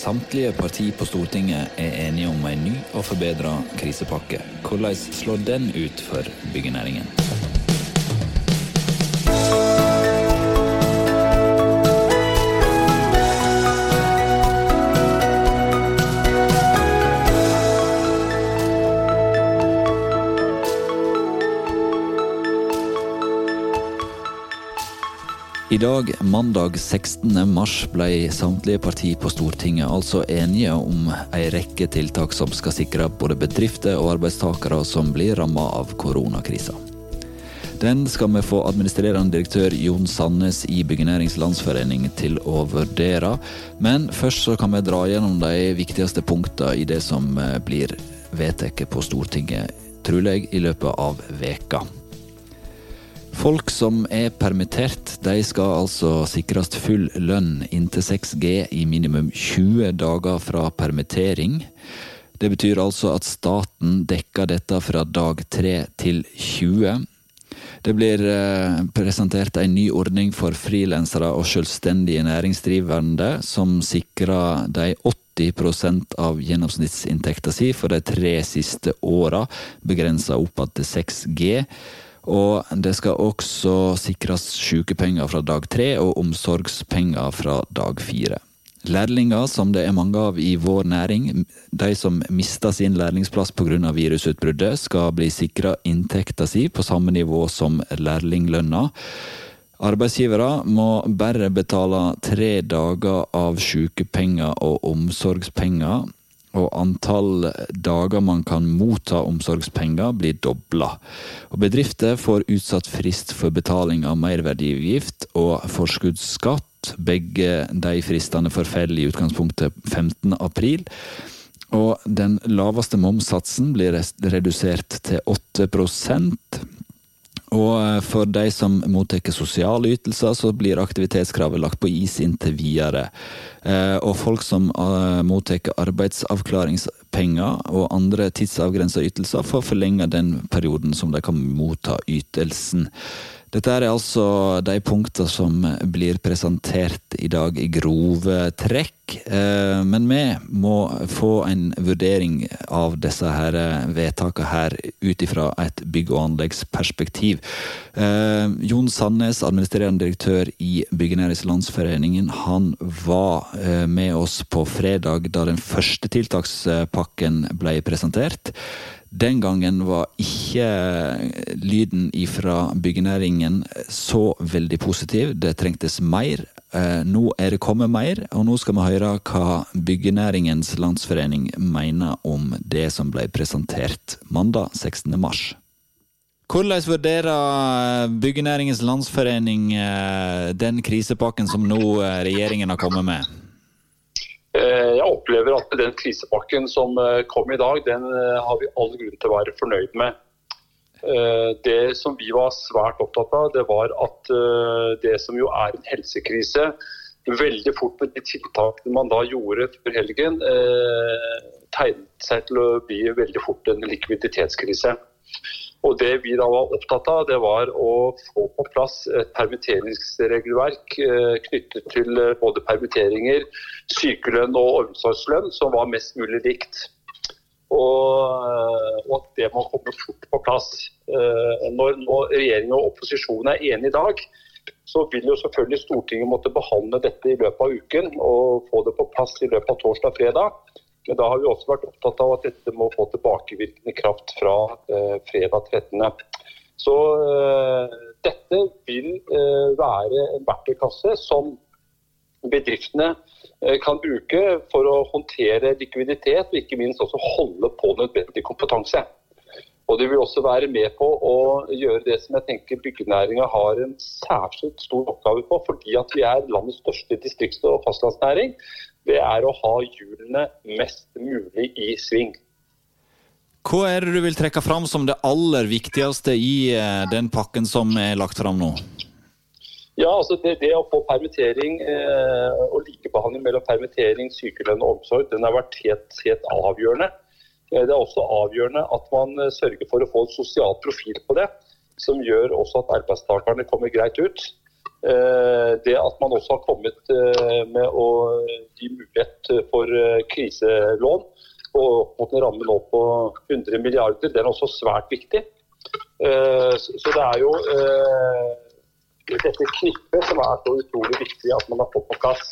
Samtlige partier på Stortinget er enige om en ny og forbedra krisepakke. Hvordan slår den ut for byggenæringen? I dag, mandag 16. mars, ble samtlige partier på Stortinget altså enige om ei rekke tiltak som skal sikre både bedrifter og arbeidstakere som blir rammet av koronakrisa. Den skal vi få administrerende direktør Jon Sandnes i Byggenærings Landsforening til å vurdere. Men først så kan vi dra gjennom de viktigste punktene i det som blir vedtatt på Stortinget, trolig i løpet av veka. Folk som er permittert, de skal altså sikres full lønn inntil 6G i minimum 20 dager fra permittering. Det betyr altså at staten dekker dette fra dag 3 til 20. Det blir presentert en ny ordning for frilansere og selvstendige næringsdrivende, som sikrer de 80 av gjennomsnittsinntekta si for de tre siste åra, begrensa opp til 6G. Og det skal også sikres sykepenger fra dag tre og omsorgspenger fra dag fire. Lærlinger, som det er mange av i vår næring, de som mister sin lærlingsplass pga. virusutbruddet, skal bli sikra inntekta si på samme nivå som lærlinglønna. Arbeidsgivere må bare betale tre dager av sykepenger og omsorgspenger og antall dager man kan motta omsorgspenger blir dobla. Bedrifter får utsatt frist for betaling av merverdiavgift og forskuddsskatt. Begge de fristene forfeller i utgangspunktet 15. april. Og den laveste momssatsen blir redusert til 8 og for de som mottar sosiale ytelser, så blir aktivitetskravet lagt på is inntil videre. Og folk som mottar arbeidsavklaringspenger og andre tidsavgrensa ytelser, får forlenga den perioden som de kan motta ytelsen. Dette er altså de punktene som blir presentert i dag i grove trekk. Men vi må få en vurdering av disse her vedtakene her ut ifra et bygg- og anleggsperspektiv. Jon Sandnes, administrerende direktør i Byggenærings Landsforeningen, han var med oss på fredag da den første tiltakspakken ble presentert. Den gangen var ikke lyden ifra byggenæringen så veldig positiv. Det trengtes mer. Nå er det kommet mer, og nå skal vi høre hva Byggenæringens Landsforening mener om det som ble presentert mandag 16. mars. Hvordan vurderer Byggenæringens Landsforening den krisepakken som nå regjeringen har kommet med? Jeg opplever at den krisepakken som kom i dag, den har vi all grunn til å være fornøyd med. Det som vi var svært opptatt av, det var at det som jo er en helsekrise, veldig fort med de tiltakene man da gjorde før helgen, tegnet seg til å bli veldig fort en likviditetskrise. Og Det vi da var opptatt av, det var å få på plass et permitteringsregelverk knyttet til både permitteringer, sykelønn og omsorgslønn som var mest mulig likt. Og, og at det må komme fort på plass. Når nå regjeringen og opposisjonen er enige i dag, så vil jo selvfølgelig Stortinget måtte behandle dette i løpet av uken og få det på plass i løpet av torsdag og fredag. Da har vi også vært opptatt av at dette må få tilbakevirkende kraft fra eh, fredag 13. Så eh, dette vil eh, være en verktøykasse som bedriftene kan bruke for å håndtere likviditet, og ikke minst også holde på nødvendig kompetanse. Og Det vil også være med på å gjøre det som jeg tenker byggenæringa har en særskilt stor oppgave på, fordi at vi er landets største distrikts- og fastlandsnæring det er å ha hjulene mest mulig i sving. Hva er det du vil trekke fram som det aller viktigste i den pakken som er lagt fram nå? Ja, altså det, det å få permittering eh, og likebehandling mellom permittering, sykelønn og omsorg, den har vært helt, helt avgjørende. Det er også avgjørende at man sørger for å få en sosial profil på det, som gjør også at arbeidstakerne kommer greit ut. Det at man også har kommet med å gi mulighet for kriselån og opp mot en ramme nå på 100 milliarder, den er også svært viktig. Så det er jo dette knippet som er så utrolig viktig at man har fått på plass.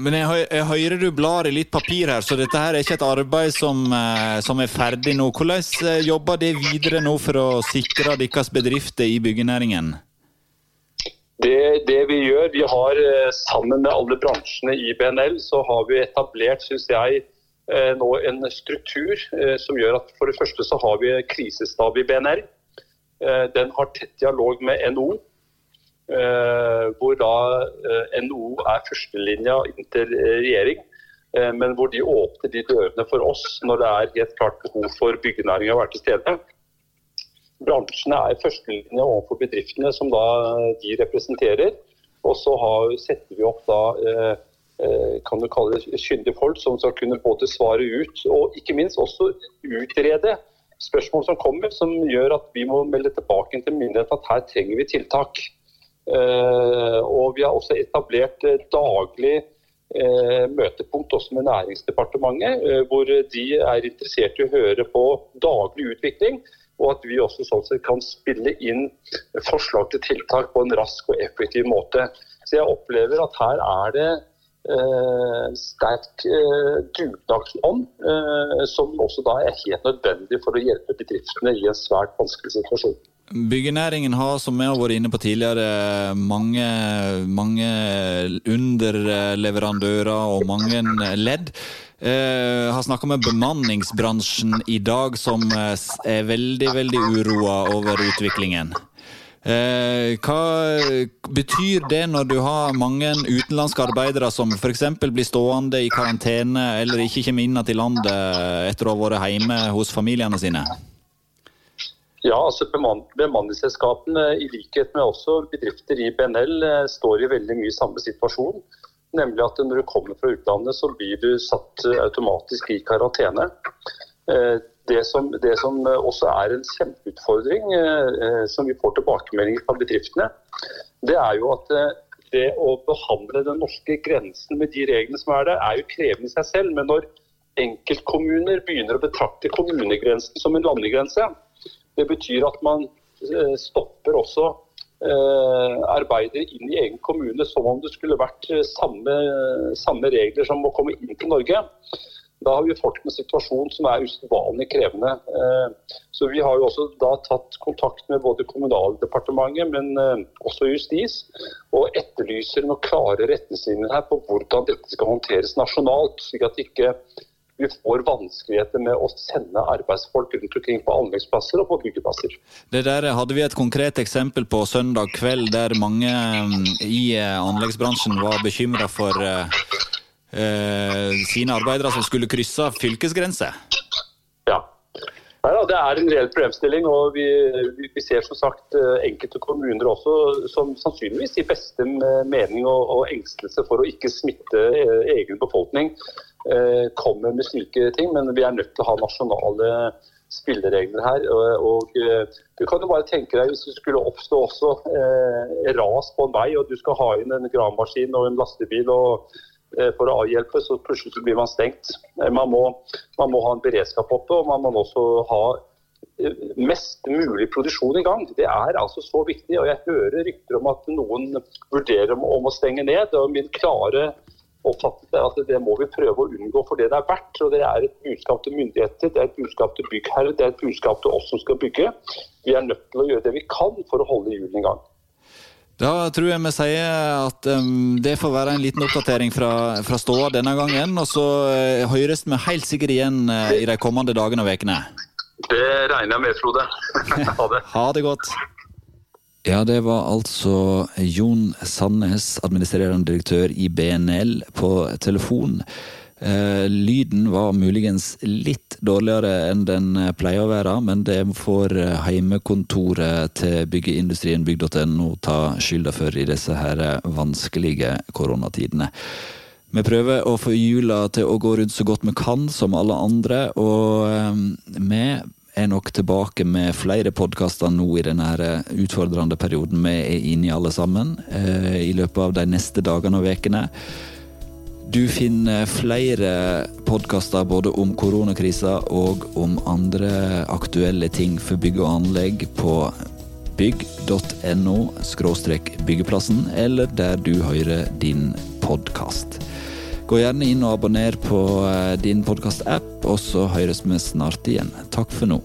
Men jeg, jeg, hører du blar i litt papir her, så dette her er ikke et arbeid som, eh, som er ferdig nå. Hvordan eh, jobber det videre nå for å sikre deres bedrifter i byggenæringen? Det, det, vi gjør, vi har eh, sammen med alle bransjene i BNL, så har vi etablert, syns jeg, nå en struktur som gjør at for det første så har vi krisestab i BNL. Den har tett dialog med NO. Eh, hvor da eh, NHO er førstelinja inntil regjering. Eh, men hvor de åpner de dørene for oss når det er helt klart behov for byggenæringa å være til stede. Bransjene er førstelinja overfor bedriftene som da de representerer. Og så har, setter vi opp da kan du kalle det kyndige folk som skal kunne både svare ut og ikke minst også utrede spørsmål som kommer, som gjør at vi må melde tilbake til myndighetene at her trenger vi tiltak. Eh, og vi har også etablert eh, daglig eh, møtepunkt også med Næringsdepartementet, hvor de er interessert i å høre på daglig utvikling. Og at vi også sånn sett kan spille inn forslag til tiltak på en rask og effektiv måte. Så jeg opplever at her er det eh, sterk eh, dugnadsånd, eh, som også da er helt nødvendig for å hjelpe bedriftene i en svært vanskelig situasjon. Byggenæringen har, som vi har vært inne på tidligere, mange, mange underleverandører og mange ledd. Eh, har snakka med bemanningsbransjen i dag, som eh, er veldig, veldig uroa over utviklingen. Eh, hva betyr det når du har mange utenlandske arbeidere som f.eks. blir stående i karantene eller ikke kommer inn til landet etter å ha vært hjemme hos familiene sine? Ja, altså Bemanningsselskapene, i likhet med også bedrifter i BNL, eh, står i veldig mye samme situasjon. Nemlig at når du kommer fra utlandet, så blir du satt eh, automatisk i karantene. Eh, det som, det som også er en kjempeutfordring, som vi får tilbakemeldinger fra bedriftene, det er jo at det å behandle den norske grensen med de reglene som er der, er jo krevende i seg selv. Men når enkeltkommuner begynner å betrakte kommunegrensen som en landegrense, det betyr at man eh, stopper også eh, arbeider inn i egen kommune som om det skulle vært eh, samme, samme regler som å komme inn til Norge. Da har vi fått en situasjon som er usedvanlig krevende. Så Vi har jo også da tatt kontakt med både Kommunaldepartementet, men også justis, og etterlyser noen klare retningslinjer her på hvordan dette skal håndteres nasjonalt. slik at ikke vi får vanskeligheter med å sende arbeidsfolk rundt omkring på anleggsplasser og på byggeplasser. Det der hadde vi et konkret eksempel på søndag kveld, der mange mm, i eh, anleggsbransjen var bekymra for eh, sine arbeidere som skulle krysse fylkesgrenser. Ja. Det er en reell problemstilling. og vi, vi, ser som sagt enkelte kommuner også som sannsynligvis i beste mening og, og engstelse for å ikke smitte egen befolkning Eh, kommer med slike ting, men vi er nødt til å ha nasjonale spilleregler her. Og, eh, Du kan jo bare tenke deg hvis det skulle oppstå også eh, ras på en vei, og du skal ha inn en gravemaskin og en lastebil og, eh, for å avhjelpe, så plutselig blir man stengt. Eh, man må, man må, ha en beredskap oppe, og man må også ha mest mulig produksjon i gang. Det er altså så viktig. og Jeg hører rykter om at noen vurderer om å stenge ned. og Min klare oppfattelse er at det må vi prøve å unngå for det det er verdt. og Det er et budskap til myndigheter, det er et budskap til byggherre, det er et budskap til oss som skal bygge. Vi er nødt til å gjøre det vi kan for å holde hjulene i gang. Da tror jeg vi sier at um, det får være en liten oppdatering fra, fra ståa denne gangen. Og så uh, høres vi helt sikkert igjen uh, i de kommende dagene og ukene. Det regner jeg med, Frode. ha det. ha det godt. Ja, det var altså Jon Sandnes, administrerende direktør i BNL, på telefon. Eh, lyden var muligens litt dårligere enn den pleier å være, men det får heimekontoret til byggeindustrien bygg.no ta skylda for i disse her vanskelige koronatidene. Vi prøver å få jula til å gå rundt så godt vi kan, som alle andre, og eh, vi er nok tilbake med flere podkaster nå i denne utfordrende perioden vi er inne i alle sammen, i løpet av de neste dagene og ukene. Du finner flere podkaster både om koronakrisa og om andre aktuelle ting for bygg og anlegg på bygg.no byggeplassen, eller der du hører din podkast. Gå gjerne inn og abonner på eh, din podkast-app, og så høres vi snart igjen. Takk for nå.